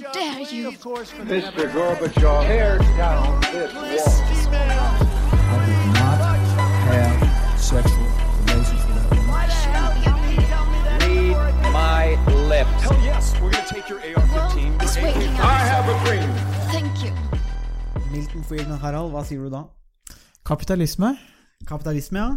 Dare you? Mr. Gorbachev, tear down this wall. I did not have sexual relations with that woman. Read my lips. Hell yes, we're gonna take your AR-15. Well, it's your waiting AK. I have a dream. Thank you. Milton Friedman, Harald, hva sier du da? Kapitalisme. Kapitalisme, ja.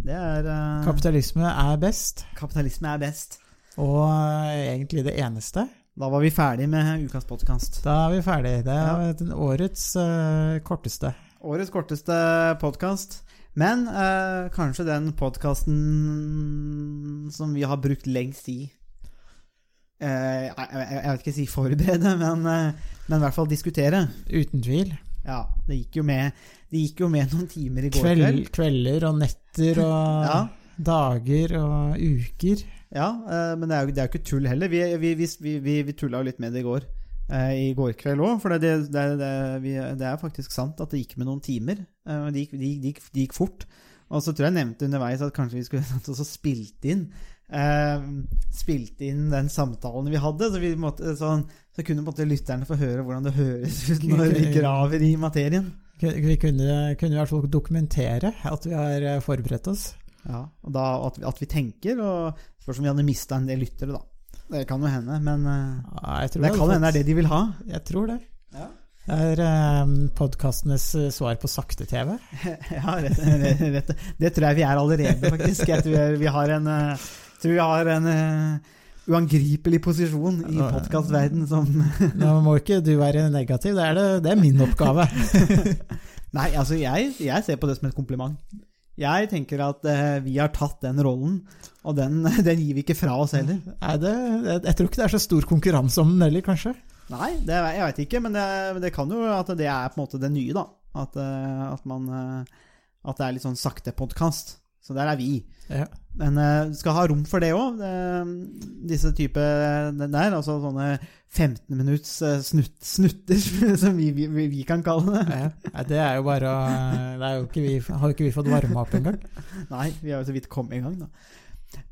Det er uh... Kapitalisme er best, Kapitalisme er best. og eh, egentlig det eneste. Da var vi ferdig med ukas podkast. Da er vi ferdig. Det er den årets uh, korteste. Årets korteste podkast. Men uh, kanskje den podkasten som vi har brukt lengst i uh, jeg, jeg, vet ikke si forberede, men, men i hvert fall diskutere. Uten tvil. Ja, det gikk jo med, det gikk jo med noen timer i går kveld. kvelder og netter og Ja. Dager og uker. Ja, eh, men det er, jo, det er jo ikke tull heller. Vi, vi, vi, vi, tulla jo litt med det i går. eh, I går kveld òg, for det, det, det, er faktisk sant at det gikk med noen timer. eh, Det gikk, gikk, gikk fort. Og så tror jeg jeg nevnte underveis at kanskje vi skulle satt oss og spilt inn eh, Spilt inn den samtalen vi hadde. Så, vi måtte, sånn, så kunne måte lytterne få høre hvordan det høres ut når vi graver i materien. Vi kunne, kunne i hvert fall dokumentere at vi har forberedt oss. Ja, og da at vi, at vi tenker, og spørs om vi hadde mista en del lyttere, da. Det kan jo hende, men eh, Ja, det vi kan hende det er det de vil ha. Jeg tror det. Ja. Det er um, podkastenes svar på sakte-TV. Ja, rett, rett, rett. Det tror jeg vi er allerede, faktisk. Jeg tror vi- har en, eh, tror vi har en eh, uangripelig posisjon i podkastverdenen som Nå må ikke du være negativ, det er, det, det er min oppgave. Nei, altså, jeg, jeg ser på det som et kompliment. Jeg tenker at eh, vi har tatt den rollen, og den, den gir vi ikke fra oss heller. Det, jeg, jeg tror ikke det er så stor konkurranse om den heller, kanskje. Nei, det, jeg veit ikke, men det, det kan jo at det er på en måte det nye, da. At, eh, at man eh, At det er litt sånn sakte podkast. Så der er vi. Ja. Men uh, skal ha rom for det òg. Disse type der, altså sånne 15 minutts eh, snutt, snutter, som vi, vi, vi kan kalle det. Ja. Det er jo bare det jo ikke vi, Har jo ikke vi fått varma opp engang. Nei, vi har jo så vidt kommet i gang, da.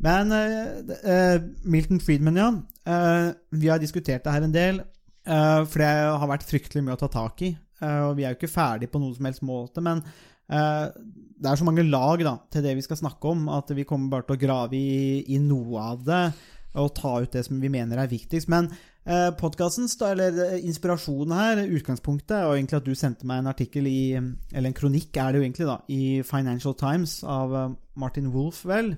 Men uh, eh, Milton Friedman, ja. Uh, vi har diskutert det her en del. Uh, for det har vært fryktelig mye å ta tak i. eh, og vi er jo ikke ferdig på noen som helst måte. Men eh, det er så mange lag da, til det vi skal snakke om, at vi kommer bare til å grave i, i noe av det. Og ta ut det som vi mener er viktigst. Men eh, podkastens, eller eh, inspirasjonen her, utgangspunktet, og egentlig at du sendte meg en artikkel i Eller en kronikk, er det jo egentlig, da, i Financial Times av eh, Martin Wolff, vel.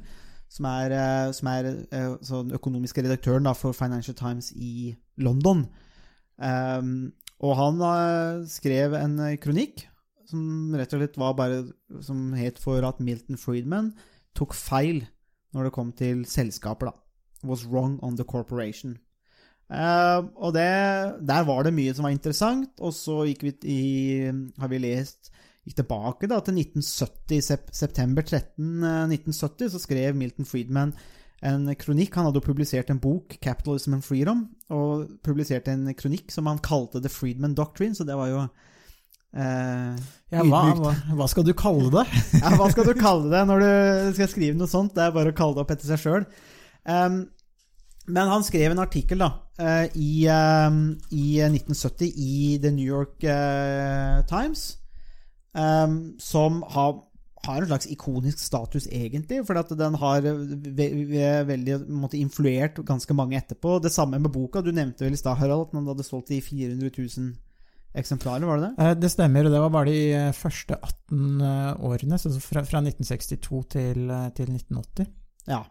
Som er, eh, som er den økonomiske redaktøren da, for Financial Times i London. Um, og han eh, skrev en kronikk som rett og slett var bare som het for at Milton Friedman tok feil når det kom til selskaper, da. Was wrong on the corporation. Uh, og det, der var det mye som var interessant, og så gikk vi i, har vi lest gikk tilbake da, til 1970, sep september 13, eh, 1970, så skrev Milton Friedman en kronikk. Han hadde jo publisert en bok, 'Capitalism and Freedom', og publiserte en kronikk som han kalte 'The Friedman Doctrine', så det var jo eh, Ja, hva, hva, hva skal du kalle det? ja, hva skal du kalle det når du skal skrive noe sånt? Det er bare å kalle det opp etter seg sjøl. men han skrev en artikkel da, uh, i, um, i 1970 i The New York uh, Times, um, som har, har en slags ikonisk status, egentlig. For den har ve ve veldig måtte, influert ganske mange etterpå. Det samme med boka. Du nevnte vel i stad, Harald, at den hadde solgt i 400 000 eksemplarer, var det det? Eh, Det stemmer, og det var bare de eh, første 18 eh, årene, så fra, fra 1962 til, til 1980. Ja.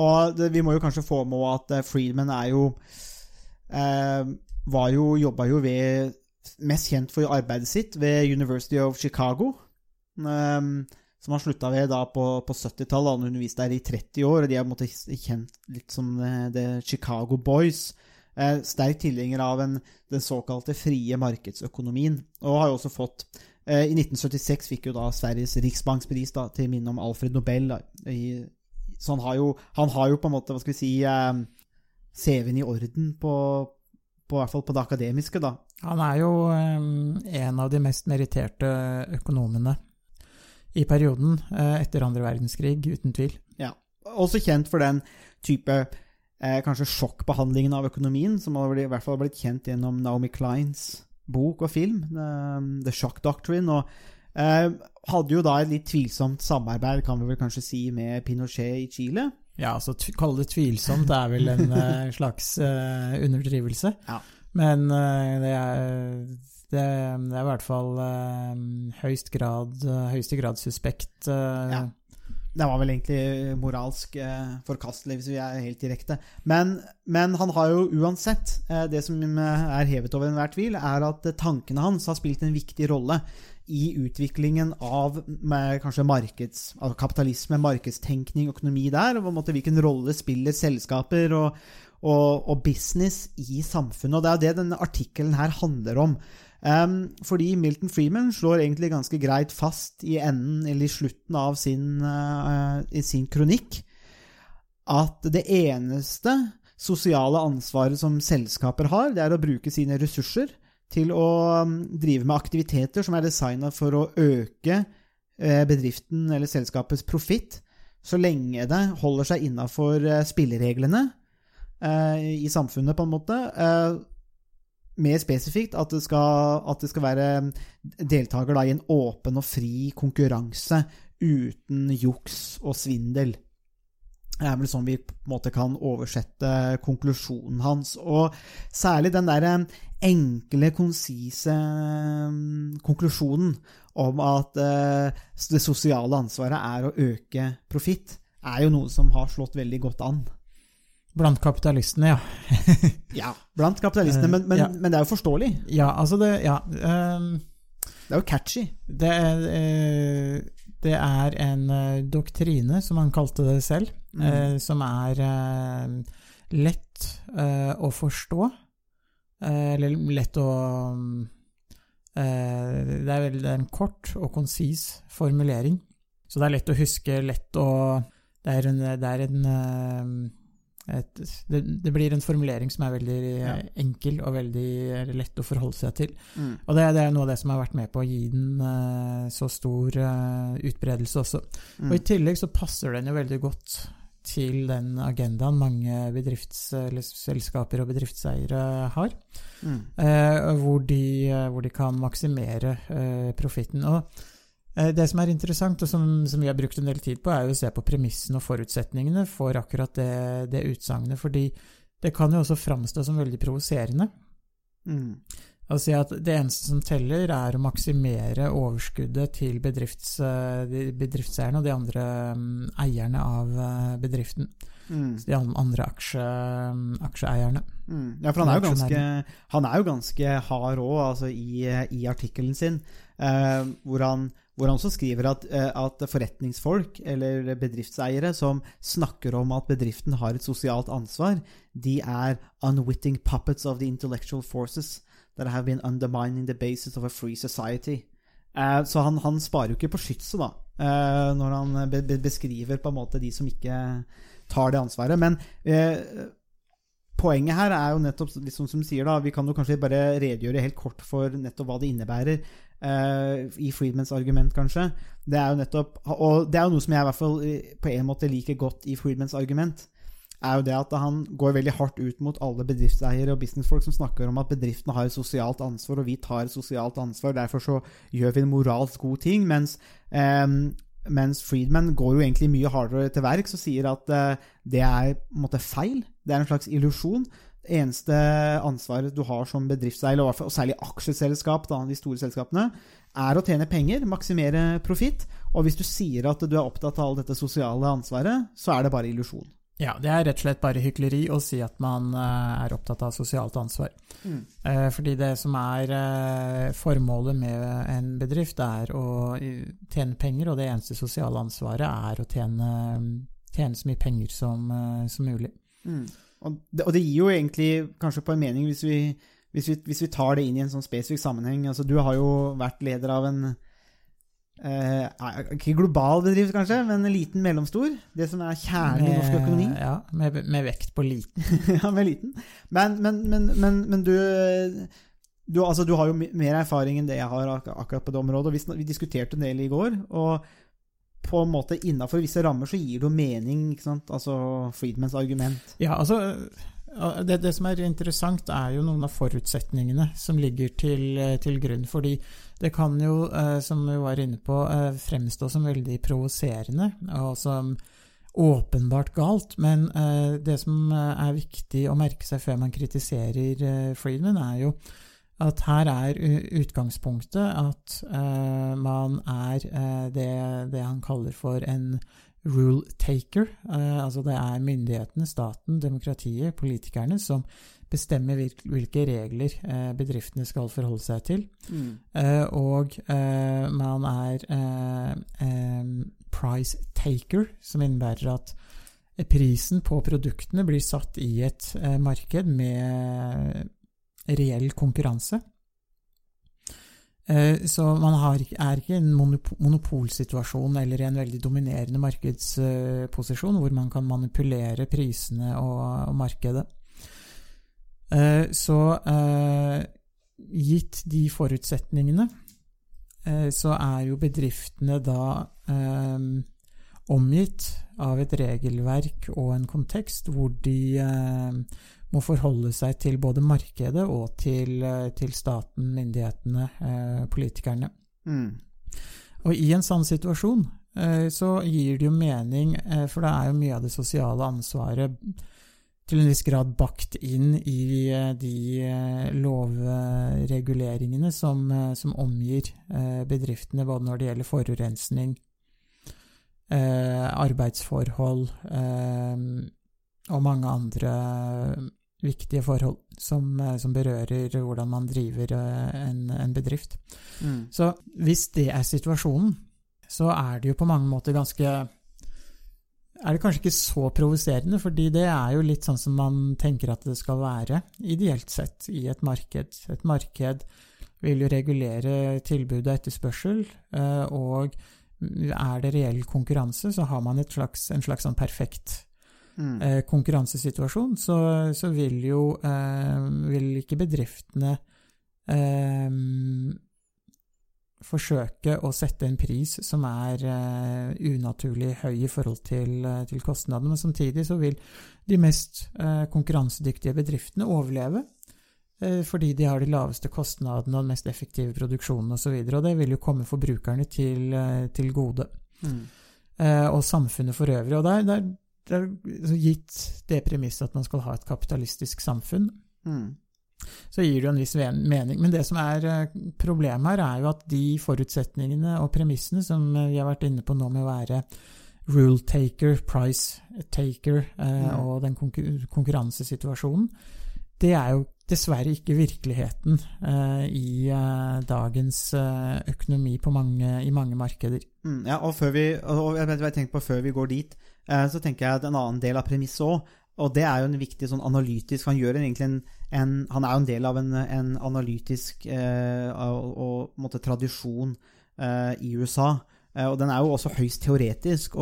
Og det, vi må jo kanskje få med at Freedman Friedman er jo eh, var jo, Jobba jo ved Mest kjent for arbeidet sitt ved University of Chicago. Eh, som han slutta ved da på, på 70-tallet. Han underviste der i 30 år, og de en måte kjent litt som The Chicago Boys. Eh, sterk tilhenger av en, den såkalte frie markedsøkonomien. Og har jo også fått eh, I 1976 fikk jo da Sveriges riksbankspris da, til minne om Alfred Nobel. Da, i, så han har, jo, han har jo på en måte, hva skal vi si eh, CV-en i orden på, på hvert fall på det akademiske, da. Han er jo eh, en av de mest meritterte økonomene i perioden eh, etter andre verdenskrig, uten tvil. Ja. Også kjent for den type eh, kanskje sjokkbehandlingen av økonomien, som har blitt, i hvert fall har blitt kjent gjennom Naomi Kleins bok og film, The, The Shock Doctrine. og eh, hadde jo da et litt tvilsomt samarbeid, kan vi vel kanskje si, med Pinochet i Chile. Ja, altså kalle det tvilsomt er vel en eh, slags uh, underdrivelse. Ja. Men uh, det, er, det, er i hvert fall uh, høyst grad, eh, høyeste grad suspekt. eh, Ja. Det var vel egentlig moralsk eh, forkastelig, hvis vi er helt direkte. Men, men han har jo uansett eh, Det som eh, er hevet over enhver tvil, er at eh, tankene hans har spilt en viktig rolle i utviklingen av med, kanskje markeds, altså kapitalisme, markedstenkning, økonomi der. og måte Hvilken rolle spiller selskaper og, og, og business i samfunnet. og Det er jo det denne artikkelen her handler om. Um, fordi Milton Freeman slår egentlig ganske greit fast i enden, eller i slutten av sin, uh, sin kronikk, at det eneste sosiale ansvaret som selskaper har, det er å bruke sine ressurser til å um, drive med aktiviteter som er designa for å øke uh, bedriften eller selskapets profitt, så lenge det holder seg innafor uh, spillereglene eh, i samfunnet, på en måte. Eh, mer spesifikt at det skal, at det skal være deltaker da, i en åpen og fri konkurranse uten juks og svindel. Det er vel sånn vi på en måte kan oversette konklusjonen hans. Og særlig den der enkle, konsise mm, konklusjonen om at eh, det sosiale ansvaret er å øke profitt, er jo noe som har slått veldig godt an. Blant kapitalistene, ja. Ja, blant kapitalistene, men, men, Ja. men det er jo forståelig. Ja, altså det Ja. Um, Det er jo catchy. det, er, uh, det er en uh, doktrine, som han kalte det selv, Mm. uh, som er eh, lett eh, å forstå. Eh, eller lett å um, eh, det, er veldig en kort og konsis formulering. Så det er lett å huske, lett å Det er en, det er en eh, et, det, det blir en formulering som er veldig eh, Ja. enkel og veldig eh, lett å forholde seg til. Mm. Og det, det er noe av det som har vært med på å gi den uh, så stor uh, utbredelse også. Mm. Og i tillegg så passer den jo veldig godt til den agendaen mange bedriftsselskaper og bedriftseiere har, Mm. Uh, hvor, de, hvor de kan maksimere profitten. Og det som er interessant, og som, som vi har brukt en del tid på, er jo å se på premissene og forutsetningene for akkurat det, det utsagnet, fordi det kan jo også framstå som veldig provoserende. Mm. Å si at det eneste som teller, er å maksimere overskuddet til bedrifts, eh, bedriftseierne og de andre mm, eierne av eh, bedriften. Mm. De andre aksje, aksjeeierne. Mm. Ja, for han er jo ganske, han er jo ganske hard òg, altså i, i artikkelen sin, eh, hvor, han, hvor han også skriver at, eh, at forretningsfolk, eller bedriftseiere, som snakker om at bedriften har et sosialt ansvar, de er unwitting puppets of the intellectual forces that have been undermining the basis of a free society. Eh, så han, han sparer jo ikke på skytset, da, eh, når han be, be, beskriver på en måte de som ikke tar det ansvaret. Men poenget her er jo nettopp litt liksom som du sier da, Vi kan jo kanskje bare redegjøre helt kort for nettopp hva det innebærer. Uh, I Friedmans argument, kanskje. Det er jo nettopp Og det er jo noe som jeg i hvert fall eh, på en måte liker godt i Friedmans argument. Er jo det at han går veldig hardt ut mot alle bedriftseiere og businessfolk som snakker om at bedriftene har et sosialt ansvar, og vi tar et sosialt ansvar. Derfor så gjør vi en moralsk god ting. Mens eh, mens Friedman går jo egentlig mye hardere til verks og sier at eh, det er måte feil. Det er en slags illusjon. Det eneste ansvaret du har som bedriftseier, og særlig aksjeselskap, da, de store selskapene, er å tjene penger, maksimere profitt. Og hvis du sier at du er opptatt av all dette sosiale ansvaret, så er det bare illusjon. Ja, det er rett og slett bare hykleri å si at man eh, er opptatt av sosialt ansvar. Mm. Eh, fordi det som er eh, formålet med en bedrift, er å tjene penger, og det eneste sosiale ansvaret er å tjene, tjene så mye penger som, som mulig. Mm. Og, det, og det gir jo egentlig kanskje på en mening, hvis vi, hvis vi, hvis vi tar det inn i en sånn spesifikk sammenheng altså Du har jo vært leder av en eh, Ikke global bedrift, kanskje, men liten mellomstor. Det som er kjernen i norsk økonomi. Ja, med, med vekt på liten. ja, med liten. Men, men, men, men, men du, du, altså, du har jo mer erfaring enn det jeg har ak akkurat på det området. og Vi, vi diskuterte en del i går. og på en måte innafor visse rammer så gir det jo mening, ikke sant? Altså Friedmans argument. Ja, altså det, det, som er interessant, er jo noen av forutsetningene som ligger til, til grunn. Fordi det kan jo, eh, som vi var inne på, eh, fremstå som veldig provoserende og som åpenbart galt. Men eh, det som er viktig å merke seg før man kritiserer Friedman, er jo at her er utgangspunktet at man er det, det, han kaller for en rule taker. Uh, altså det er myndighetene, staten, demokratiet, politikerne som bestemmer hvilke regler bedriftene skal forholde seg til. Mm. og man er price taker, som innebærer at prisen på produktene blir satt i et marked med reell konkurranse. Eh, så man har, er ikke i en monopolsituasjon eller i en veldig dominerende markedsposisjon hvor man kan manipulere prisene og, og markedet. Eh, så eh, gitt de forutsetningene, så er jo bedriftene da omgitt av et regelverk og en kontekst hvor de må forholde seg til både markedet og til, eh, til staten, myndighetene, eh, politikerne. Mm. Og i en sånn situasjon eh, så gir det jo mening, eh, for det er jo mye av det sosiale ansvaret til en viss grad bakt inn i eh, de eh, lovreguleringene som, som omgir bedriftene, både når det gjelder forurensning, arbeidsforhold og mange andre viktige forhold som, eh, som, berører hvordan man driver eh, en, en bedrift. Mm. Så hvis det er situasjonen, så er det jo på mange måter ganske er det kanskje ikke så provoserende, fordi det er jo litt sånn som man tenker at det skal være, ideelt sett, i et marked. Et marked vil jo regulere tilbud og etterspørsel, eh, og er det reell konkurranse, så har man slags, en slags sånn perfekt mm. eh, konkurransesituasjon, så, så, vil jo eh, vil ikke bedriftene eh, forsøke å sette en pris som er uh, unaturlig høy i forhold til, uh, til, kostnadene. Men samtidig så vil de mest uh, konkurransedyktige bedriftene overleve. fordi de har de laveste kostnadene og den mest effektive produksjonen osv. Og, så og det vil jo komme forbrukerne til, til gode. Mm. og samfunnet for øvrig. Og der, der det er altså gitt det premisset at man skal ha et kapitalistisk samfunn, mm. så gir det jo en viss mening. Men det som er eh, problemet her, er jo at de forutsetningene og premissene som eh, vi har vært inne på nå med å være rule taker, price taker eh, mm. og den konkurransesituasjonen, det er jo dessverre ikke virkeligheten eh, i eh, dagens eh, økonomi mange, i mange markeder. Mm, ja, og, før vi, og jeg, jeg på før vi går dit, så tenker jeg at en annen del av premisset òg, og det er jo en viktig sånn analytisk Han, gjør egentlig en, en, han er jo en del av en, en analytisk eh, og, og, måte, tradisjon eh, i USA. Eh, og den er jo også høyst teoretisk.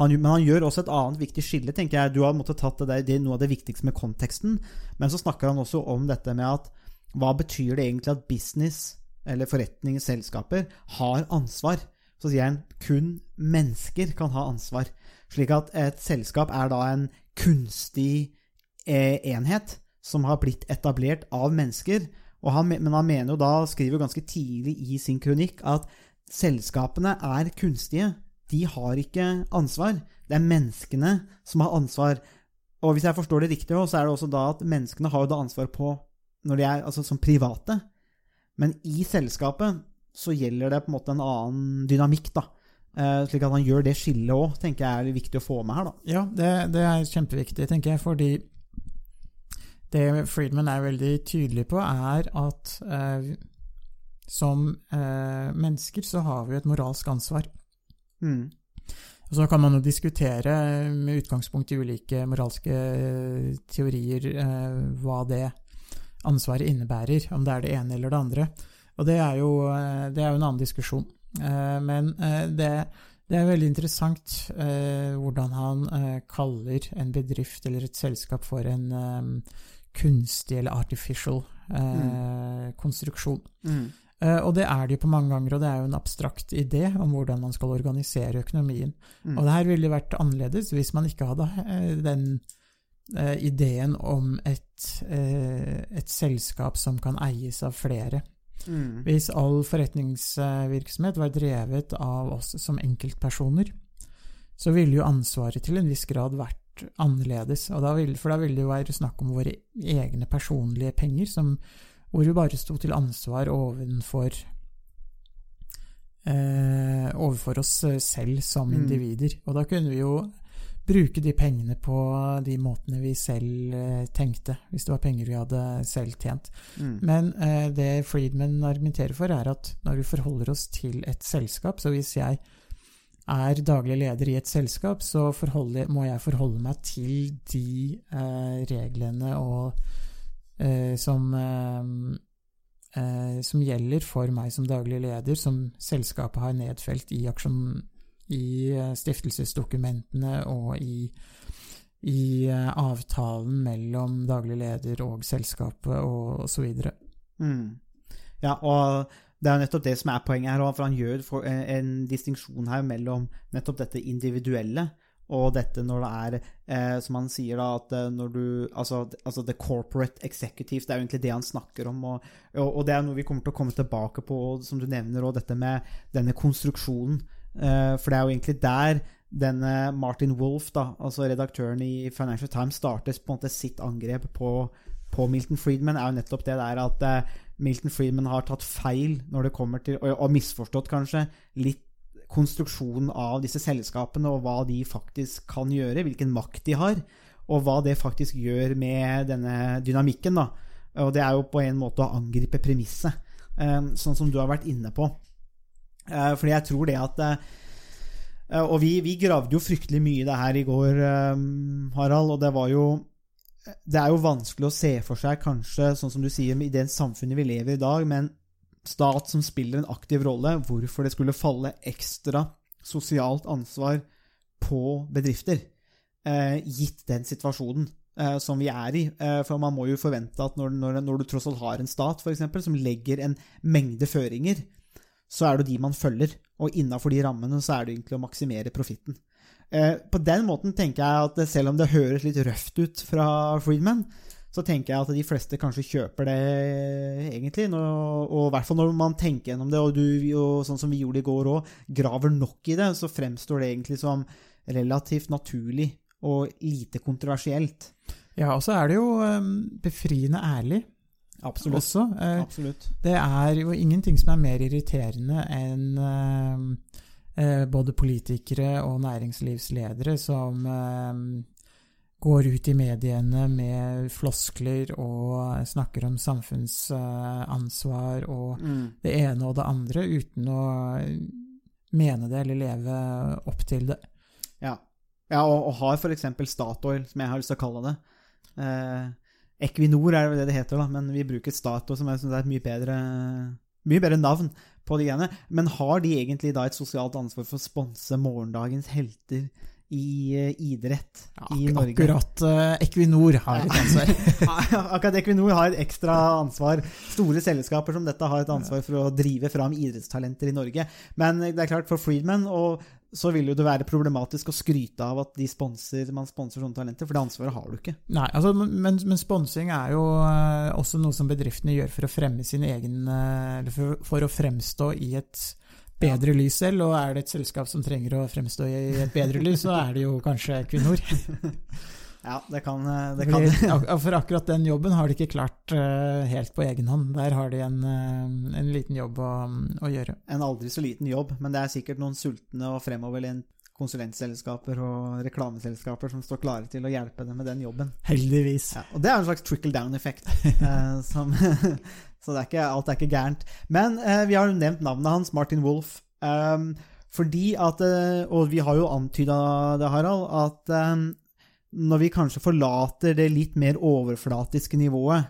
Han, men han gjør også et annet viktig skille. tenker jeg. Du har måttet tatt det, der, det er noe av det viktigste med konteksten. Men så snakker han også om dette med at hva betyr det egentlig at business, eller forretninger, selskaper, har ansvar? Så sier han kun mennesker kan ha ansvar. Slik at et selskap er da en kunstig eh, enhet som har blitt etablert av mennesker. Han, men han mener jo da, skriver ganske tidlig i sin kronikk, at selskapene er kunstige. De har ikke ansvar. Det er menneskene som har ansvar. Og hvis jeg forstår det riktig, så er det også da at menneskene har da ansvar på når de er altså som private. Men i selskapet så gjelder det på en måte en annen dynamikk, da. Uh, slik at han gjør det skillet òg, tenker jeg er viktig å få med her. da. Ja, det, det, er kjempeviktig, tenker jeg, fordi det Friedman er veldig tydelig på, er at uh, som uh, mennesker så har vi et moralsk ansvar. Mm. Og så kan man jo diskutere med utgangspunkt i ulike moralske teorier hva det ansvaret innebærer, om det er det ene eller det andre. Og det er jo, det er jo en annen diskusjon. Eh, men eh, det, det, er veldig interessant eh, hvordan han kaller en bedrift eller et selskap for en kunstig eller artificial mm. konstruksjon. Mm. Og det er det jo på mange ganger, og det er jo en abstrakt idé om hvordan man skal organisere økonomien. Mm. Og det her ville vært annerledes hvis man ikke hadde den ideen om et, et selskap som kan eies av flere. Mm. Hvis all forretningsvirksomhet var drevet av oss som enkeltpersoner, så ville jo ansvaret til en viss grad vært annerledes. Og da vil, for da ville det jo være snakk om våre egne personlige penger, som, hvor vi bare sto til ansvar ovenfor eh, overfor oss selv som Mm. individer. Og da kunne vi jo bruke de pengene på de måtene vi selv eh, tenkte, hvis det var penger vi hadde selv tjent. Mm. Men eh, det Friedman argumenterer for, er at når vi forholder oss til et selskap Så hvis jeg er daglig leder i et selskap, så forholder, må jeg forholde meg til de eh, reglene og, eh, som, eh, eh, som gjelder for meg som daglig leder, som selskapet har nedfelt i, aksjon, i eh, stiftelsesdokumentene og i i eh, avtalen mellom daglig leder og selskapet og osv. Mm. Ja, og det er nettopp det som er poenget her, for han gjør en, en distinksjon her mellom nettopp dette individuelle og dette når det er, eh, som han sier da, at eh, når du altså, altså the corporate executive, det er jo egentlig det han snakker om, og, og det er noe vi kommer til å komme tilbake på, som du nevner, og dette med denne konstruksjonen. Eh, for det er jo egentlig der denne Martin Wolff, altså redaktøren i Financial Times, starter på en måte sitt angrep på, på Milton Friedman, er jo nettopp det der at eh, Milton Friedman har tatt feil når det kommer til, og, misforstått kanskje, litt konstruksjonen av disse selskapene, og hva de faktisk kan gjøre, hvilken makt de har, og hva det faktisk gjør med denne dynamikken. da. Og det er jo på en måte å angripe premisset, eh, sånn som du har vært inne på. Eh, fordi jeg tror det at eh, Og vi, vi gravde jo fryktelig mye i det her i går, eh, Harald, og det var jo Det er jo vanskelig å se for seg, kanskje, sånn som du sier, i det samfunnet vi lever i i dag, med en stat som spiller en aktiv rolle, hvorfor det skulle falle ekstra sosialt ansvar på bedrifter, eh, gitt den situasjonen eh, som vi er i. Eh, for man må jo forvente at når, når, når du tross alt har en stat, for eksempel, som legger en mengde føringer, så er det de man følger. Og innafor de rammene så er det egentlig å maksimere profitten. Eh, på den måten tenker jeg at selv om det høres litt røft ut fra Friedman, så tenker jeg at de fleste kanskje kjøper det egentlig. Og i hvert fall når man tenker gjennom det, og du, og sånn som vi gjorde i går òg, graver nok i det, så fremstår det egentlig som relativt naturlig og lite kontroversielt. Ja, og så er det jo um, befriende ærlig Absolutt. også. Eh, Absolutt. det er jo ingenting som er mer irriterende enn eh, eh, både politikere og næringslivsledere som eh, går ut i mediene med floskler og snakker om samfunnsansvar og Mm. det ene og det andre, uten å mene det eller leve opp til det. Ja. ja og, og har f.eks. Statoil, som jeg har lyst til å kalle det. Eh, Equinor er det det heter, da, men vi bruker Statoil, som jeg synes er et mye bedre, mye bedre navn på de greiene. Men har de egentlig da et sosialt ansvar for å sponse morgendagens helter i eh, idrett i Norge? akkurat uh, Equinor har et ansvar. Akkurat Equinor har et ekstra ansvar. Store selskaper som dette har et ansvar for å drive fram idrettstalenter i Norge. Men det er klart, for Friedman og så vil jo det være problematisk å skryte av at de sponser, man sponser sånne talenter, for det ansvaret har du ikke. Nei, altså, men, men sponsing er jo eh, også noe som bedriftene gjør for å fremme sin egen eh, Eller for, for å fremstå i et bedre lys selv, og er det et selskap som trenger å fremstå i et bedre lys, så er det jo kanskje Equinor. Ja, det kan, eh, det kan. For akkurat den jobben har de ikke klart eh, helt på egen hånd. Der har de en, eh, en liten jobb å, å gjøre. En aldri så liten jobb, men det er sikkert noen sultne og fremoverlent konsulentselskaper og reklameselskaper som står klare til å hjelpe dem med den jobben. Heldigvis. Ja, og det er en slags trickle down-effekt. eh, så det er ikke, alt er ikke gærent. Men eh, vi har jo nevnt navnet hans, Martin Wolff. Um, fordi at Og vi har jo antyda det, Harald, at når vi kanskje forlater det litt mer overflatiske nivået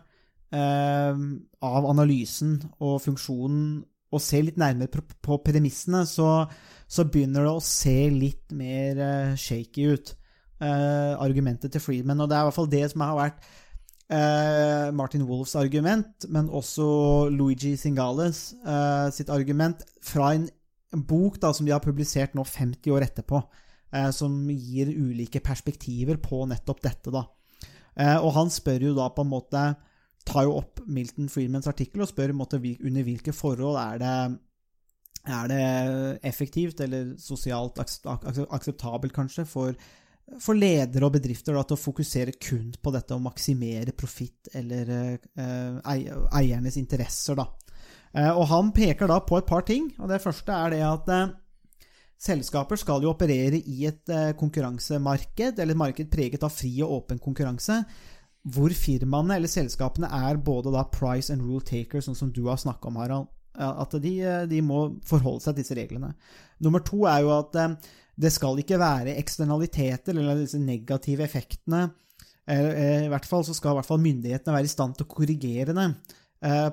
eh, av analysen og funksjonen, og ser litt nærmere på, premissene, så, så begynner det å se litt mer eh, shaky ut. Eh, argumentet til Friedman. Og det er i hvert fall det som har vært eh, Martin Wolfs argument, men også Luigi Singales eh, sitt argument fra en bok da, som de har publisert nå 50 år etterpå, som gir ulike perspektiver på nettopp dette. da. Eh, og han spør jo da på en måte tar jo opp Milton Freemans artikkel og spør måte, under hvilke forhold er det er det effektivt eller sosialt akseptabelt, kanskje, for, for ledere og bedrifter da, til å fokusere kun på dette å maksimere profitt eller eh, eiernes interesser? Da. Eh, og han peker da på et par ting. og Det første er det at eh, selskaper skal jo operere i et eh, konkurransemarked, eller et marked preget av fri og åpen konkurranse, hvor firmaene eller selskapene er både da price and rule takers, sånn som du har snakka om, Harald. At de, eh, de må forholde seg til disse reglene. Nummer to er jo at eh, det skal ikke være eksternaliteter eller disse negative effektene. I hvert fall så skal i hvert fall myndighetene være i stand til å korrigere det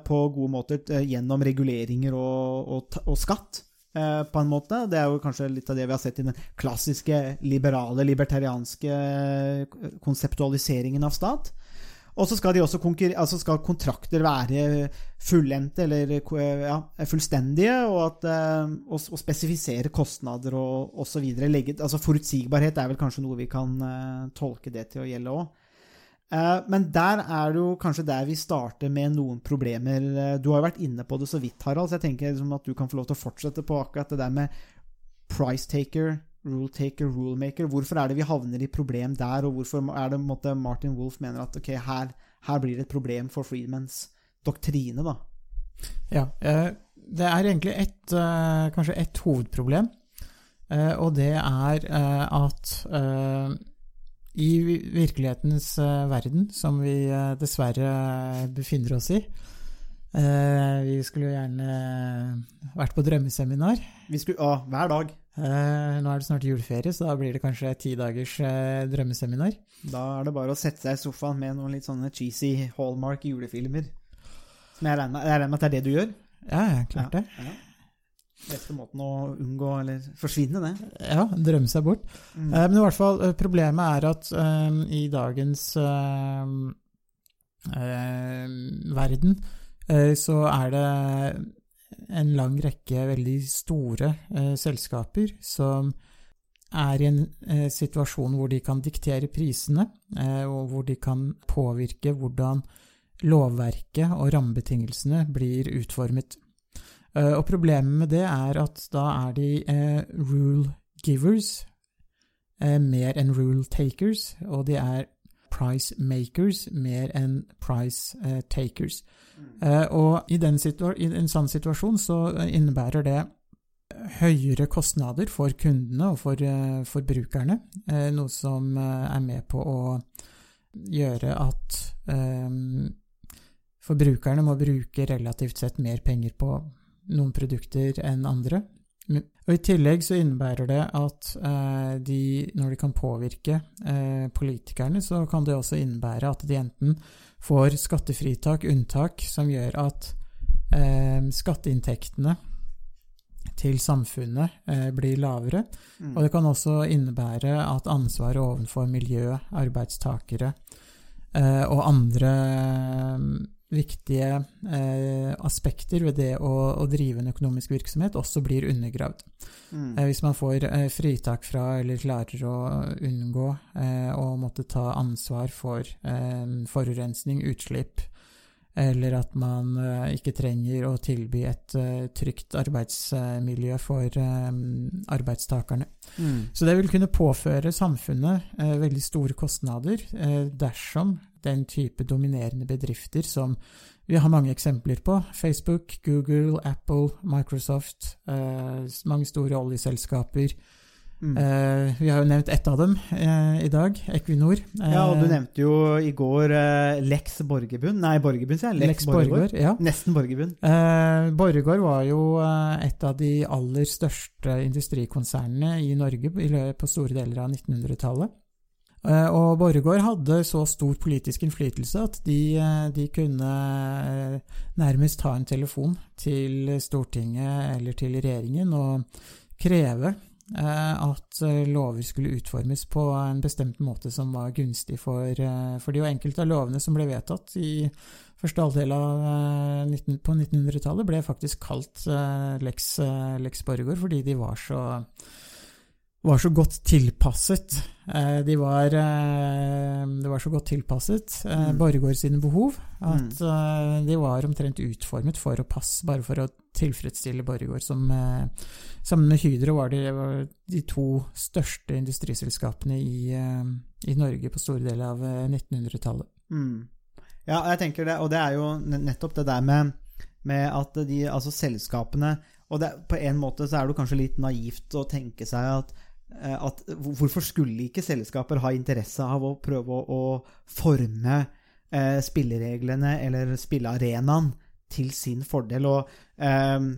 på gode måter gjennom reguleringer og, og, og skatt. Eh, På en måte. Det er jo kanskje litt av det vi har sett i den klassiske liberale, libertarianske eh, konseptualiseringen av stat. Og så skal, altså skal kontrakter være fullendte eller ja, fullstendige, og, at, eh, og, og spesifisere kostnader og osv. Altså forutsigbarhet er vel kanskje noe vi kan eh, tolke det til å gjelde òg. Men der er det jo kanskje der vi starter med noen problemer. Eh, Du har jo vært inne på det så vidt, Harald, så jeg tenker liksom at du kan få lov til å fortsette på akkurat det der med price taker, rule taker, rule maker. Hvorfor er det vi havner i problem der, og hvorfor er det måtte, Martin Wolff mener at ok, her, her blir det et problem for Freedmans doktrine, da? Ja, eh, det er egentlig eh, kanskje ett hovedproblem, eh, og det er eh, at eh, i virkelighetens eh, verden, som vi eh, dessverre befinner oss i eh, Vi skulle jo gjerne vært på drømmeseminar. Vi skulle, ja, hver dag. Nå er det snart juleferie, så da blir det kanskje ti dagers drømmeseminar. Da er det bare å sette seg i sofaen med noen litt sånne cheesy hallmark julefilmer. Som jeg regner med, at det er det du gjør? Ja, ja, klart det. Ja. Beste måten å unngå eller forsvinne, det. Ja, drømme seg bort. Mm. Eh, Men i hvert fall, eh, problemet er at eh, i dagens eh, eh, verden eh, så er det en lang rekke veldig store selskaper som er i en situasjon hvor de kan diktere prisene, eh, og hvor de kan påvirke hvordan lovverket og rammebetingelsene blir utformet. Eh, og problemet med det er at da er de eh, rule givers eh, mer enn rule takers, og de er price makers mer enn price takers. Og i, i en sånn situasjon så innebærer det høyere kostnader for kundene og for forbrukerne, noe som er med på å gjøre at forbrukerne må bruke relativt sett mer penger på noen produkter enn andre. Og I tillegg så innebærer det at eh, de, når de kan påvirke eh, politikerne, så kan det også innebære at de enten får skattefritak, unntak, som gjør at eh, skatteinntektene til samfunnet eh, blir lavere. Mm. Og det kan også innebære at ansvaret overfor miljø, arbeidstakere eh, og andre eh, viktige eh, aspekter ved det å, å drive en økonomisk virksomhet også blir undergravd. Mm. Eh, hvis man får eh, fritak fra, eller klarer å unngå eh, å måtte ta ansvar for eh, forurensning, utslipp, eller at man eh, ikke trenger å tilby et eh, trygt arbeidsmiljø for eh, arbeidstakerne. Mm. Så det vil kunne påføre samfunnet veldig store kostnader dersom den type dominerende bedrifter som vi har mange eksempler på, Facebook, Google, Apple, Microsoft, mange store oljeselskaper Mm. eh, Vi har jo nevnt ett av dem eh, i dag, Equinor. Eh, Ja, og du nevnte jo i går eh, Lex Borgerbund Nei, Borgerbund, sier jeg. Lex Borregaard. Ja. Nesten Borgerbund. Eh, Borregaard var jo eh, et av de aller største industrikonsernene i Norge på store deler av 1900-tallet. Eh, og Borregaard hadde så stor politisk innflytelse at de, eh, de kunne eh, nærmest ta en telefon til Stortinget eller til regjeringen og kreve eh, at eh, lover skulle utformes på en bestemt måte som var gunstig for, eh, for de, og enkelte av lovene som ble vedtatt i første halvdel av eh, 19, på 1900-tallet, ble faktisk kalt eh, Lex, eh, Lex Borregaard fordi de var så var så godt tilpasset. Eh, De var, eh, det var så godt tilpasset eh, Mm. Borregaard sine behov at mm. de var omtrent utformet for å passe, bare for å tilfredsstille Borregaard. Som sammen med Hydro var de, var de to største industriselskapene i, i Norge på store deler av eh, 1900-tallet. Mm. Ja, jeg tenker det, og det er jo nettopp det der med, med at de, altså selskapene Og det, på en måte så er det kanskje litt naivt å tenke seg at, at Hvorfor skulle ikke selskaper ha interesse av å prøve å, forme eh, spillereglene eller spillearenaen til sin fordel? Og eh,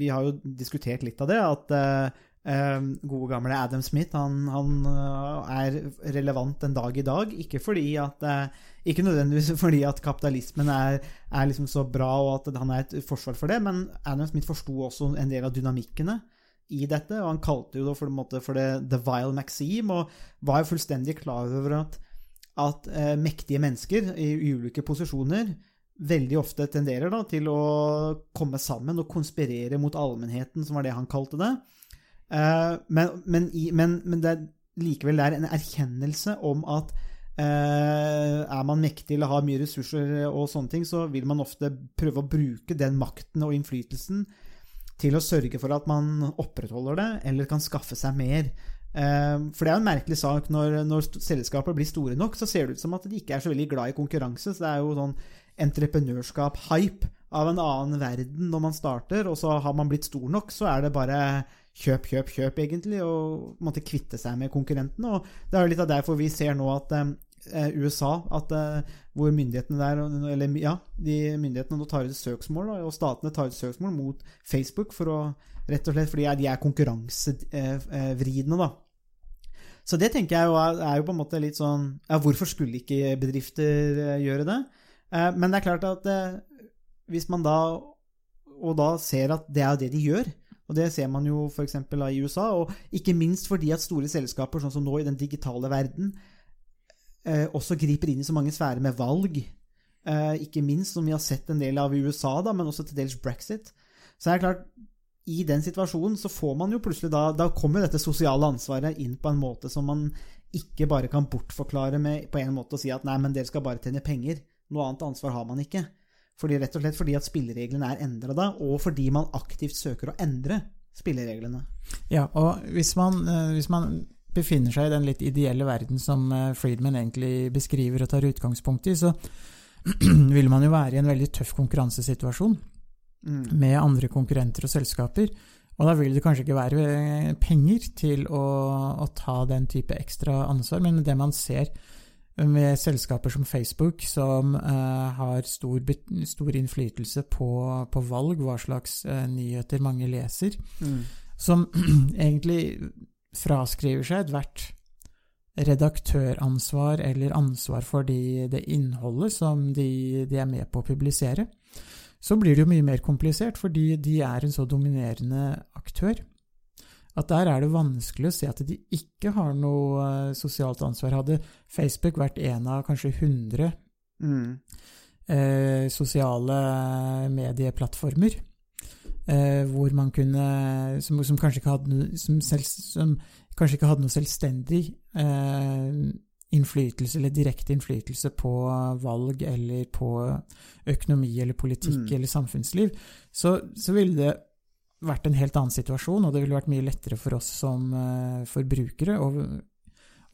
vi har jo diskutert litt av det, at eh, eh, gode gamle Adam Smith han, han eh, er relevant en dag i dag. Ikke fordi at eh, ikke nødvendigvis fordi at kapitalismen er, er liksom så bra og at han er et forsvar for det, men Adam Smith forsto også en del av dynamikkene i dette, og han kalte jo det for, måte for det the vile maxim, og var jo fullstendig klar over at, at eh, mektige mennesker i ulike posisjoner veldig ofte tenderer da, til å komme sammen og konspirere mot allmennheten, som var det han kalte det. Eh, men, men, i, men, men det er likevel det er en erkjennelse om at eh, er man mektig eller har mye ressurser og sånne ting, så vil man ofte prøve å bruke den makten og innflytelsen til å sørge for at man opprettholder det, eller kan skaffe seg mer. Eh, For det er jo en merkelig sak når, når selskaper blir store nok, så ser det ut som at de ikke er så veldig glad i konkurranse. Så det er jo sånn entreprenørskap, hype, av en annen verden når man starter, og så har man blitt stor nok, så er det bare kjøp, kjøp, kjøp, egentlig, og måtte kvitte seg med konkurrentene. Og det er jo litt av derfor vi ser nå at eh, USA, at, eh, hvor myndighetene der, eller ja, de myndighetene tar ut søksmål, og statene tar ut søksmål mot Facebook for å Rett og slett fordi de er konkurransevridende, da. Så det tenker jeg jo er, er jo på en måte litt sånn Ja, hvorfor skulle ikke bedrifter eh, gjøre det? Eh, men det er klart at eh, hvis man da Og da ser at det er det de gjør, og det ser man jo f.eks. i USA, og ikke minst fordi at store selskaper, sånn som nå i den digitale verden, eh, også griper inn i så mange sfærer med valg. Eh, ikke minst, som vi har sett en del av i USA, da, men også til dels brexit. Så er det klart, i den situasjonen så får man jo plutselig da Da kommer dette sosiale ansvaret inn på en måte som man ikke bare kan bortforklare med på en måte å si at nei, men dere skal bare tjene penger. Noe annet ansvar har man ikke. Fordi, rett og slett fordi at spillereglene er endra da, og fordi man aktivt søker å endre spillereglene. Ja, og hvis man, eh, hvis man befinner seg i den litt ideelle verden som eh, Friedman egentlig beskriver og tar utgangspunkt i, så vil man jo være i en veldig tøff konkurransesituasjon Mm. med andre konkurrenter og selskaper. Og da vil det kanskje ikke være eh, penger til å, å ta den type ekstra ansvar, men det man ser med selskaper som Facebook, som uh, har stor, stor innflytelse på, på valg, hva slags uh, nyheter mange leser, Mm. som egentlig fraskriver seg ethvert redaktøransvar eller ansvar for de, det innholdet som de, de er med på å publisere, så blir det jo mye mer komplisert, fordi de er en så dominerende aktør at der er det vanskelig å se at de ikke har noe eh, sosialt ansvar. Hadde Facebook vært en av kanskje 100 Mm. eh, sosiale medieplattformer, hvor man kunne som, som, kanskje ikke hadde, som, selv, som kanskje ikke hadde noe selvstendig eh, innflytelse, eller direkte innflytelse på valg eller på økonomi eller politikk Mm. eller samfunnsliv, så, så ville det vært en helt annen situasjon, og det ville vært mye lettere for oss som eh, forbrukere å,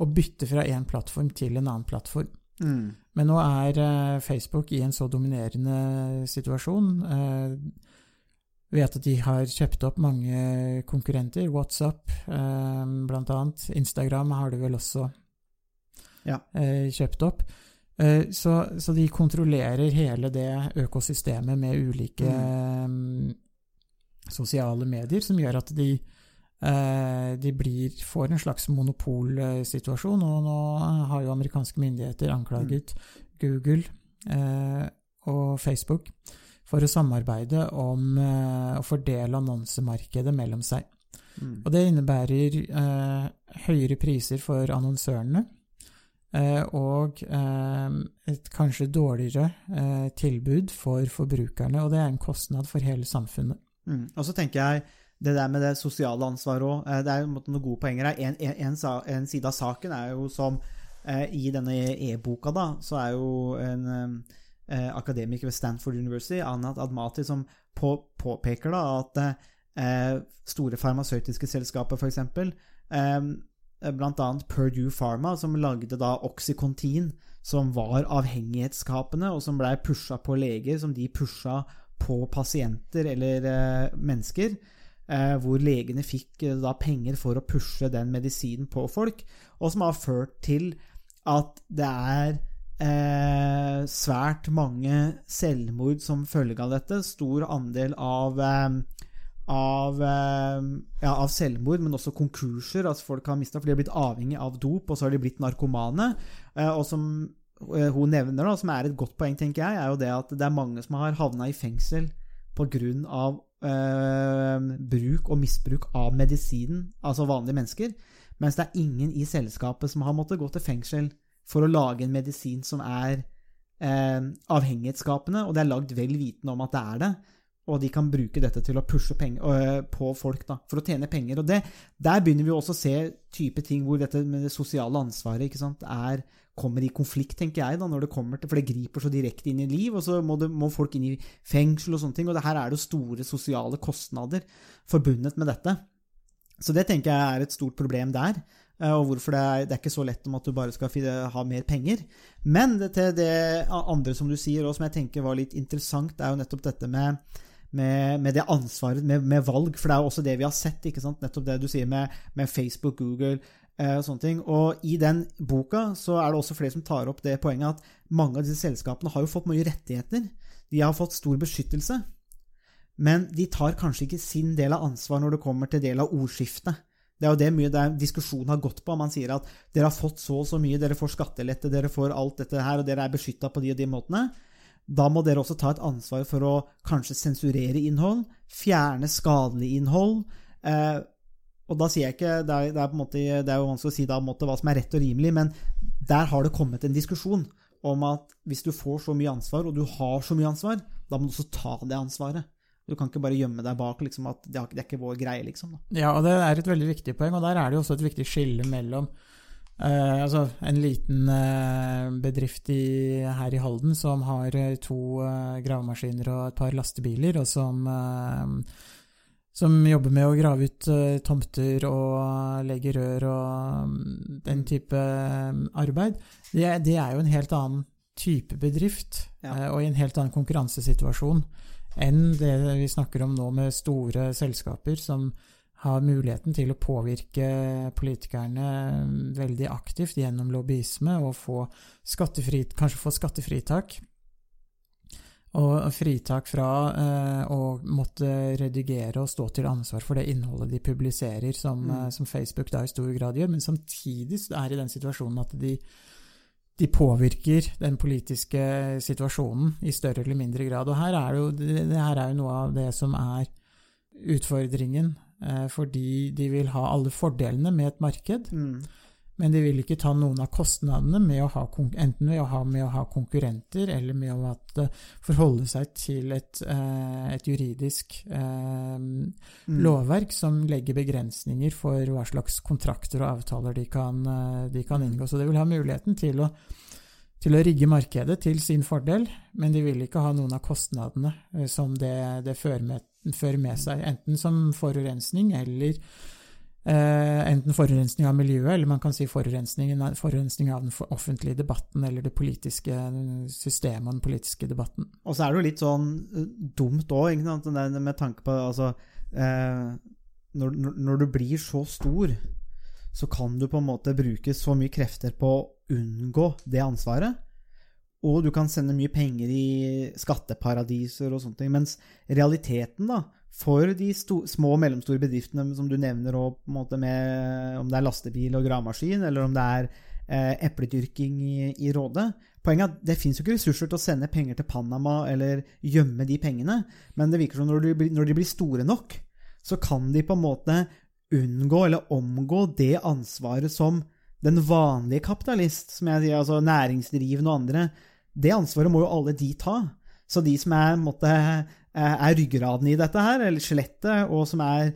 å bytte fra én plattform til en annen plattform. Mm. Men nå er eh, Facebook i en så dominerende situasjon eh, ved at de har kjøpt opp mange konkurrenter. WhatsApp, eh, blant annet. Instagram har de vel også Ja. eh, kjøpt opp. Eh, så, så de kontrollerer hele det økosystemet med ulike eh, sosiale medier, som gjør at de Eh, de blir, får en slags monopolsituasjon, og nå har jo amerikanske myndigheter anklaget Google eh, og Facebook for å samarbeide om eh, å fordele annonsemarkedet mellom seg. Mm. Og det innebærer eh, høyere priser for annonsørene. eh, og eh, et kanskje dårligere eh, tilbud for forbrukerne, og det er en kostnad for hele samfunnet. Mm. Og så tenker jeg det der med det sosiale ansvaret òg. Det er noen gode poenger her. En, en, en, en side av saken er jo som eh, I denne e-boka, da, så er jo en eh, akademiker ved Stanford University, Anat Admati, som på, påpeker da at eh, store farmasøytiske selskaper, f.eks., eh, blant annet Purdue Pharma, som lagde da Oxycontin, som var avhengighetsskapende, og som blei pusha på leger, som de pusha på pasienter eller eh, mennesker. Eh, hvor legene fikk eh, da penger for å pushe den medisinen på folk, og som har ført til at det er eh, svært mange selvmord som følge av dette. Stor andel av eh, av, eh, ja, av selvmord, men også konkurser. Altså folk har mista, for de har blitt avhengig av dop, og så har de blitt narkomane. Eh, og som eh, hun nevner, da, som er et godt poeng, tenker jeg, er jo det at det er mange som har havna i fengsel pga. Eh, bruk og misbruk av medisinen, altså vanlige mennesker. Mens det er ingen i selskapet som har måttet gå til fengsel for å lage en medisin som er eh, avhengighetsskapende, og det er lagd vel vitende om at det er det. Og de kan bruke dette til å pushe penger, øh, på folk da, for å tjene penger. Og det, Der begynner vi også å se type ting hvor dette med det sosiale ansvaret ikke sant, er, kommer i konflikt, tenker jeg, da, når det kommer til, for det griper så direkte inn i liv, og så må, det, må folk inn i fengsel og sånne ting. Og det her er det store sosiale kostnader forbundet med dette. Så det tenker jeg er et stort problem der. Eh, Og hvorfor det er, det er ikke så lett om at du bare skal ha mer penger. Men det, til det andre som du sier, og som jeg tenker var litt interessant, er jo nettopp dette med, med, med det ansvaret med, med valg. For det er jo også det vi har sett. Nettopp det du sier med, med Facebook, Google eh, og sånne ting. Og i den boka så er det også flere som tar opp det poenget at mange av disse selskapene har jo fått mye rettigheter. De har fått stor beskyttelse. Men de tar kanskje ikke sin del av ansvar når det kommer til del av ordskiftet. Det er jo det mye der diskusjonen har gått på. Man sier at dere har fått så og så mye, dere får skattelette, dere får alt dette her, og dere er beskytta på de og de måtene. Da må dere også ta et ansvar for å kanskje sensurere innhold, fjerne skadelig innhold. Eh, og da sier jeg ikke Det er, det er, måte, det er jo vanskelig å si da, måte, hva som er rett og rimelig, men der har det kommet en diskusjon om at hvis du får så mye ansvar, og du har så mye ansvar, da må du også ta det ansvaret. Du kan ikke bare gjemme deg bak liksom, at det er ikke vår greie, liksom. Da. Ja, og det er et veldig viktig poeng, og der er det jo også et viktig skille mellom eh, altså en liten eh, bedrift i, her i Halden som har eh, to eh, gravemaskiner og et par lastebiler, og som, eh, som jobber med å grave ut eh, tomter og legge rør og mm, den type arbeid. Det, det er jo en helt annen type bedrift, Ja. og i en helt annen konkurransesituasjon enn det vi snakker om nå med store selskaper som har muligheten til å påvirke politikerne veldig aktivt gjennom lobbyisme og få skattefri, kanskje få skattefritak. Og fritak fra eh, å måtte redigere og stå til ansvar for det innholdet de publiserer, som, Mm. eh, som Facebook da i stor grad gjør, men samtidig er i den situasjonen at de de påvirker den politiske situasjonen i større eller mindre grad. Og her er jo, det, her er jo noe av det som er utfordringen, eh, fordi de vil ha alle fordelene med et marked, Mm. Men de vil ikke ta noen av kostnadene med å ha, enten med å ha, med å ha konkurrenter, eller med å forholde seg til et, eh, et juridisk eh, Mm. lovverk som legger begrensninger for hva slags kontrakter og avtaler de kan, eh, de kan inngå. Så de vil ha muligheten til å, til å rigge markedet til sin fordel, men de vil ikke ha noen av kostnadene som det, det fører, med, fører med seg, enten som forurensning eller enten forurensning av miljøet, eller man kan si forurensning, av den offentlige debatten eller det politiske systemet og den politiske debatten. Og så er det jo litt sånn eh, dumt òg, med tanke på altså eh, når når du blir så stor, så kan du på en måte bruke så mye krefter på å unngå det ansvaret. Og du kan sende mye penger i skatteparadiser og sånne ting. Mens realiteten, da, for de små og mellomstore bedriftene som du nevner, og med, om det er lastebil og gravemaskin, eller om det er eh, epledyrking i, i Råde Poenget er at det fins jo ikke ressurser til å sende penger til Panama eller gjemme de pengene, men det virker som når de, når de blir store nok, så kan de på en måte unngå eller omgå det ansvaret som den vanlige kapitalist, som jeg sier, altså næringsdrivende og andre, det ansvaret må jo alle de ta. Så de som er, måtte, er ryggraden i dette her, eller skjelettet, og som er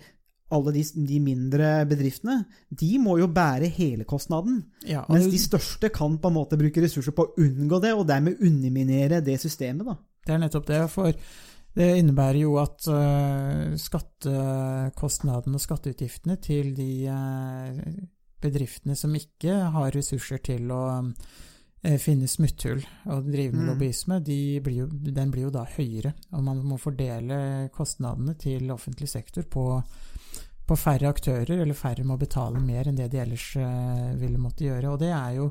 alle de, de, mindre bedriftene, de må jo bære hele kostnaden. Ja, mens de største kan på en måte bruke ressurser på å unngå det, og dermed underminere det systemet. da. Det er nettopp det. For det innebærer jo at uh, skattekostnadene og skatteutgiftene til de uh, bedriftene som ikke har ressurser til å øh, finne smutthull og drive med Mm. lobbyisme, de blir jo, den blir jo da høyere. Og man må fordele kostnadene til offentlig sektor på, på færre aktører, eller færre må betale mer enn det de ellers øh, ville måtte gjøre. Og det er jo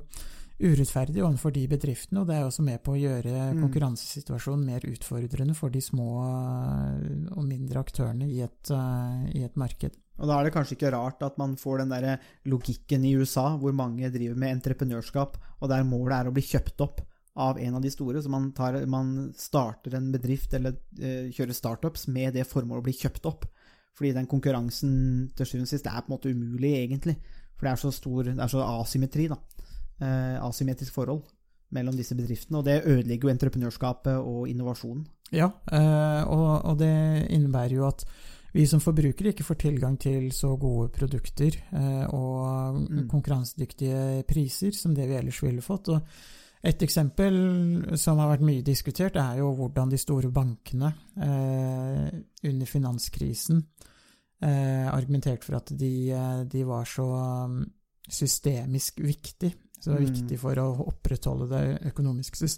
urettferdig overfor de bedriftene, og det er også med på å gjøre Mm. konkurransesituasjonen mer utfordrende for de små øh, og mindre aktørene i et, øh, i et marked. Og da er det kanskje ikke rart at man får den der logikken i USA, hvor mange driver med entreprenørskap, og der målet er å bli kjøpt opp av en av de store. Så man, tar, man starter en bedrift eller eh, kjører startups med det formålet å bli kjøpt opp. Fordi den konkurransen til syvende og sist er på en måte umulig, egentlig. For det er så stor, det er så asymmetri, da. Eh, asymmetrisk forhold mellom disse bedriftene. Og det ødelegger jo entreprenørskapet og innovasjonen. Ja, øh, og, det innebærer jo at vi som forbrukere ikke får tilgang til så gode produkter øh, og Mm. konkurransedyktige priser som det vi ellers ville fått. Og et eksempel som har vært mye diskutert, er jo hvordan de store bankene eh, under finanskrisen eh, argumenterte for at de, eh, de var så um, systemisk viktig. Så det var Mm. viktig for å opprettholde det økonomiske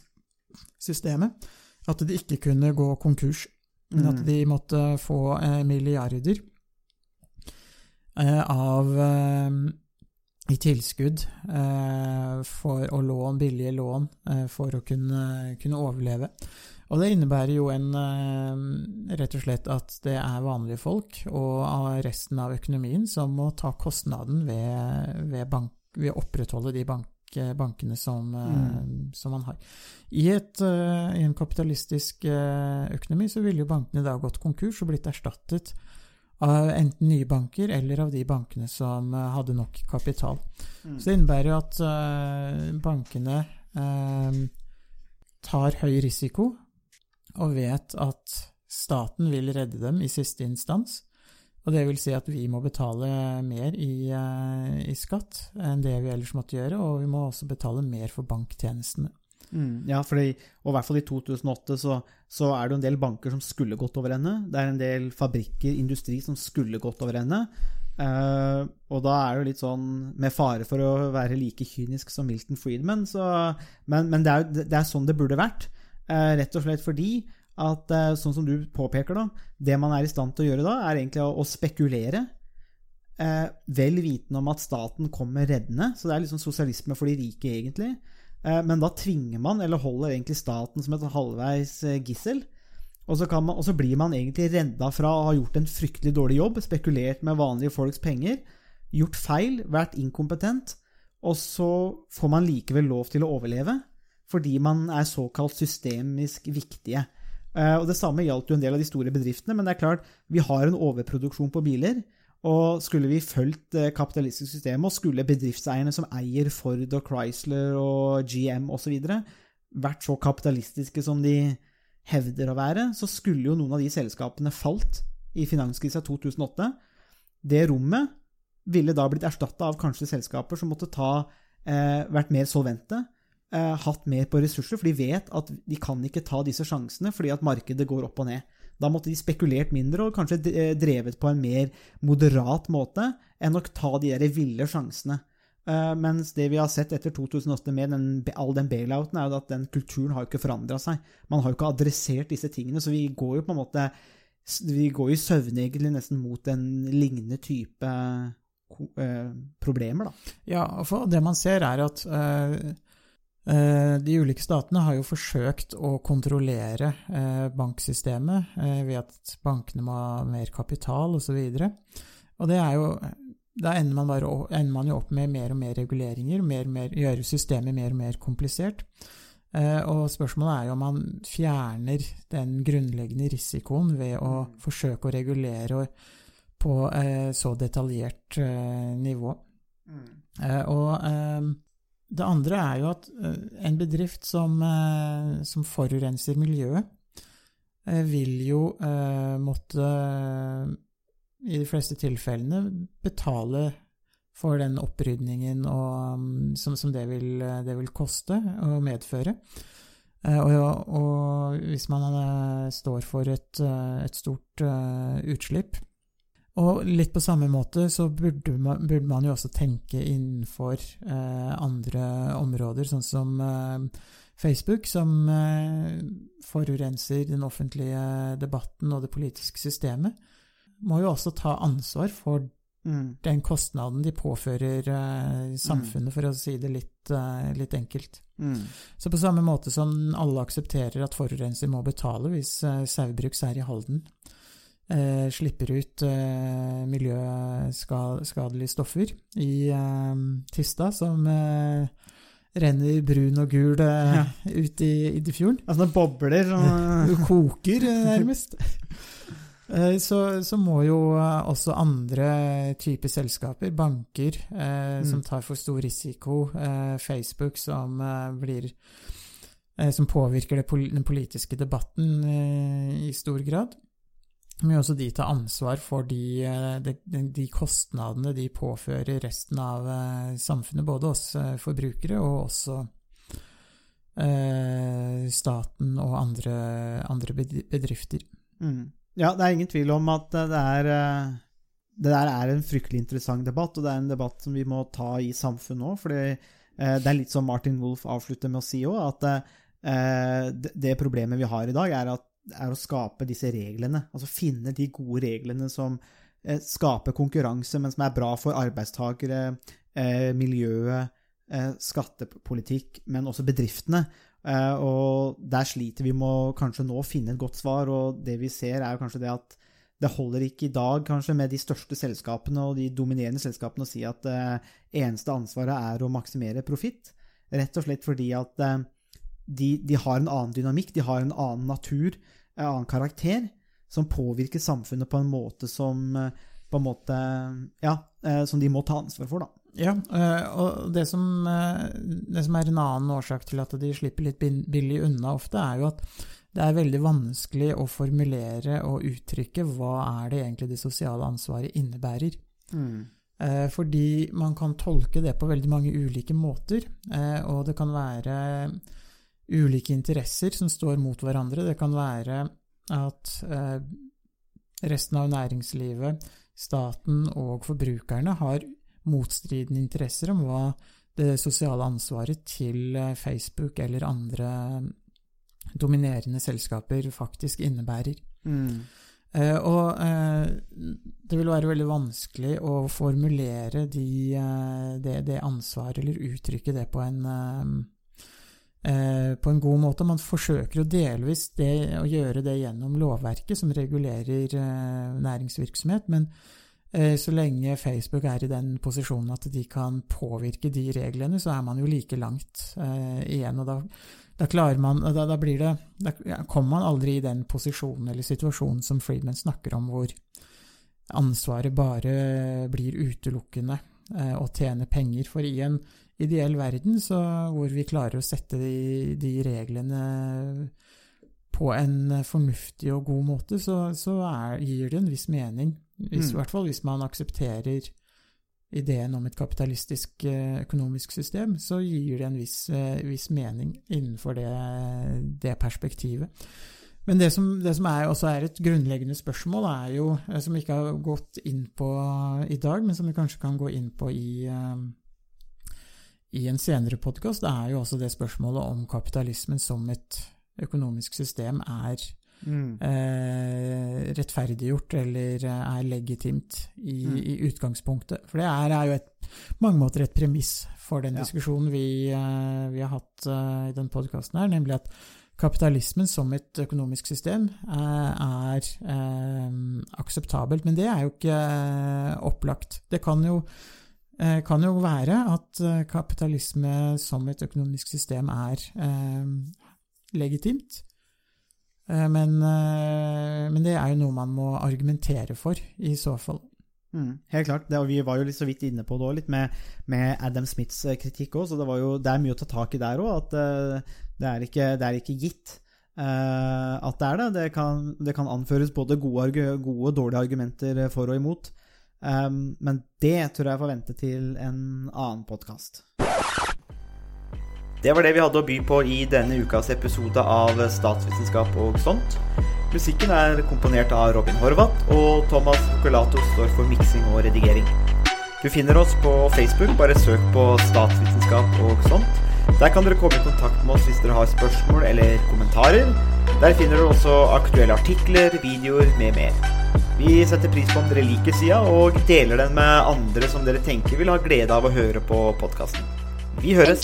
systemet. At de ikke kunne gå konkurs, men at Mm. de måtte få eh, milliarder eh, av eh, i tilskudd eh, for å låne billige lån for å kunne, kunne overleve. Og det innebærer jo en rett og slett at det er vanlige folk og resten av økonomien som må ta kostnaden ved, ved, bank, ved å opprettholde de bank, bankene som, mm. som man har. I, et, eh, I en kapitalistisk eh, økonomi så ville jo bankene da gått konkurs og blitt erstattet av enten nye banker eller av de bankene som eh, hadde nok kapital. Mm. Så det innebærer jo at eh, bankene eh, tar høy risiko og vet at staten vil redde dem i siste instans. Og det vil si at vi må betale mer i, eh, i skatt enn det vi ellers måtte gjøre, og vi må også betale mer for banktjenestene. Mm, ja, og i hvert fall i 2008 så, så er det en del banker som skulle gått over ende. Det er en del fabrikker, industri, som skulle gått over ende. Eh, og da er det jo litt sånn, med fare for å være like kynisk som Milton Friedman, så, men, men det, er, det er sånn det burde vært. Eh, rett og slett fordi at, eh, sånn som du påpeker, da, det man er i stand til å gjøre da, er egentlig å, å spekulere. Eh, vel vitende om at staten kommer reddende. Så det er liksom sosialisme for de rike, egentlig. Eh, men da tvinger man, eller holder egentlig staten som et halvveis eh, gissel. Og så, man, og så blir man egentlig redda fra å ha gjort en fryktelig dårlig jobb, spekulert med vanlige folks penger, gjort feil, vært inkompetent, og så får man likevel lov til å overleve fordi man er såkalt systemisk viktige. Eh, Og Det samme gjaldt jo en del av de store bedriftene, men det er klart, vi har en overproduksjon på biler. Og skulle vi fulgt det kapitalistiske systemet, og skulle bedriftseierne som eier Ford og Chrysler og GM osv. vært så kapitalistiske som de hevder å være, så skulle jo noen av de selskapene falt i finanskrisa 2008. Det rommet ville da blitt erstatta av kanskje selskaper som måtte ta, eh, vært mer solvente, eh, hatt mer på ressurser, for de vet at de kan ikke ta disse sjansene fordi at markedet går opp og ned. Da måtte de spekulert mindre og kanskje drevet på en mer moderat måte enn å ta de der ville sjansene. Eh, mens det vi har sett etter 2008 med den, all den bailouten, er jo at den kulturen har jo ikke forandra seg. Man har jo ikke adressert disse tingene, så vi går jo på en måte Vi går i søvne egentlig nesten mot en lignende type eh, problemer, da. Ja, for det man ser er at eh, de ulike statene har jo forsøkt å kontrollere eh, banksystemet eh, ved at bankene må ha mer kapital osv. Og, og det er jo Da ender man, bare, ender man jo opp med mer og mer reguleringer, mer og mer, gjøre systemet mer og mer komplisert. Eh, og spørsmålet er jo om man fjerner den grunnleggende risikoen ved å forsøke å regulere på eh, så detaljert eh, nivå. Eh, og eh, det andre er jo at eh, en bedrift som, eh, som forurenser miljøet, eh, vil jo måtte, i de fleste tilfellene, betale for den opprydningen og, mm, som, som det, vil, det vil koste og medføre. Og, og hvis man står for et, et stort utslipp, og litt på samme måte så burde man, burde man jo også tenke innenfor eh, andre områder, sånn som eh, Facebook, som eh, forurenser den offentlige debatten og det politiske systemet, må jo også ta ansvar for Mm. den kostnaden de påfører eh, samfunnet, for å si det litt, eh, litt enkelt. Mm. Så på samme måte som alle aksepterer at forurenser må betale hvis eh, Saugbrugs er i Halden eh, slipper ut eh, miljøskadelige stoffer i eh, Tista, som eh, renner brun og gul eh, Ja. ut i Iddefjorden. Altså det bobler og koker, eh, nærmest. Så, så må jo også andre typer selskaper, banker, eh, som Mm. tar for stor risiko, eh, Facebook som blir Som påvirker den politiske debatten i stor grad. Jo også de tar ansvar for de, eh, de, de de kostnadene de påfører resten av eh, samfunnet, både oss eh, forbrukere og også eh, staten og andre, andre bedrifter. Mm. Ja, det er ingen tvil om at det er eh, Det der er en fryktelig interessant debatt, og det er en debatt som vi må ta i samfunnet òg. For det er litt som Martin Wolff avslutter med å si òg, at eh, det problemet vi har i dag, er, at, er å skape disse reglene. Altså finne de gode reglene som eh, skaper konkurranse, men som er bra for arbeidstakere, eh, miljøet, eh, skattepolitikk, men også bedriftene. Og der sliter vi med å kanskje nå finne et godt svar, og det vi ser er kanskje det at det holder ikke i dag kanskje med de største selskapene og de dominerende selskapene å si at eh, eneste ansvaret er å maksimere profitt. Rett og slett fordi at de, de har en annen dynamikk, de har en annen natur, en annen karakter, som påvirker samfunnet på en måte som eh, på en måte, ja, eh, som de må ta ansvar for, da. Ja, eh, og det som, det som er en annen årsak til at de slipper litt billig unna ofte, er jo at det er veldig vanskelig å formulere og uttrykke hva er det egentlig det sosiale ansvaret innebærer. Mm. Fordi man kan tolke det på veldig mange ulike måter, og det kan være ulike interesser som står mot hverandre. Det kan være at eh, resten av næringslivet, staten og forbrukerne har motstridende interesser om hva det sosiale ansvaret til eh, Facebook eller andre dominerende selskaper faktisk innebærer. Eh, og eh, det vil være veldig vanskelig å formulere de, eh, det, det ansvaret, eller uttrykke det på en, eh, eh, på en god måte. Man forsøker jo delvis det, å gjøre det gjennom lovverket som regulerer eh, næringsvirksomhet, men eh, så lenge Facebook er i den posisjonen at de kan påvirke de reglene, så er man jo like langt eh, igjen. og da da klarer man, da, da blir det, da kommer man aldri i den posisjonen eller situasjonen som Friedman snakker om, hvor ansvaret bare blir utelukkende eh, å tjene penger. For i en ideell verden så, hvor vi klarer å sette de, de reglene på en fornuftig og god måte, så, så er, gir det en viss mening. Hvis, I Mm. hvert fall hvis man aksepterer ideen om et kapitalistisk eh, økonomisk system, så gir det en viss, eh, viss mening innenfor det, det perspektivet. Men det som, det som er, også er et grunnleggende spørsmål, er jo, eh, som vi ikke har gått inn på i dag, men som vi kanskje kan gå inn på i, i en senere podkast, er jo også det spørsmålet om kapitalismen som et økonomisk system er eh, rettferdiggjort eller eh, er legitimt i, Mm. i utgangspunktet. For det er, er jo et, på mange måter et premiss for den Ja. diskusjonen vi, eh, vi har hatt eh, i den podkasten her, nemlig at kapitalismen som et økonomisk system eh, er eh, akseptabelt. Men det er jo ikke opplagt. Det kan jo, kan jo være at eh, kapitalisme som et økonomisk system er eh, legitimt. Eh, Men, eh, men det er jo noe man må argumentere for, i så fall. Mm, helt klart. Det, vi var jo litt så vidt inne på det òg, litt med, med Adam Smiths eh, kritikk òg, så det, jo, det er mye å ta tak i der òg. At eh, det, er ikke, det er ikke gitt Uh, at det er det. Det kan, det kan anføres både gode, gode og dårlige argumenter for og imot. Um, men det tror jeg får vente til en annen podkast. Det var det vi hadde å by på i denne ukas episode av Statsvitenskap og sånt. Musikken er komponert av Robin Horvath, og Thomas Focolato står for miksing og redigering. Du finner oss på Facebook, bare søk på statsvitenskap og sånt. Der kan dere komme i kontakt med oss hvis dere har spørsmål eller kommentarer. Der finner du også aktuelle artikler, videoer med mer. Vi setter pris på om dere liker sida, og deler den med andre som dere tenker vil ha glede av å høre på podkasten. Vi høres!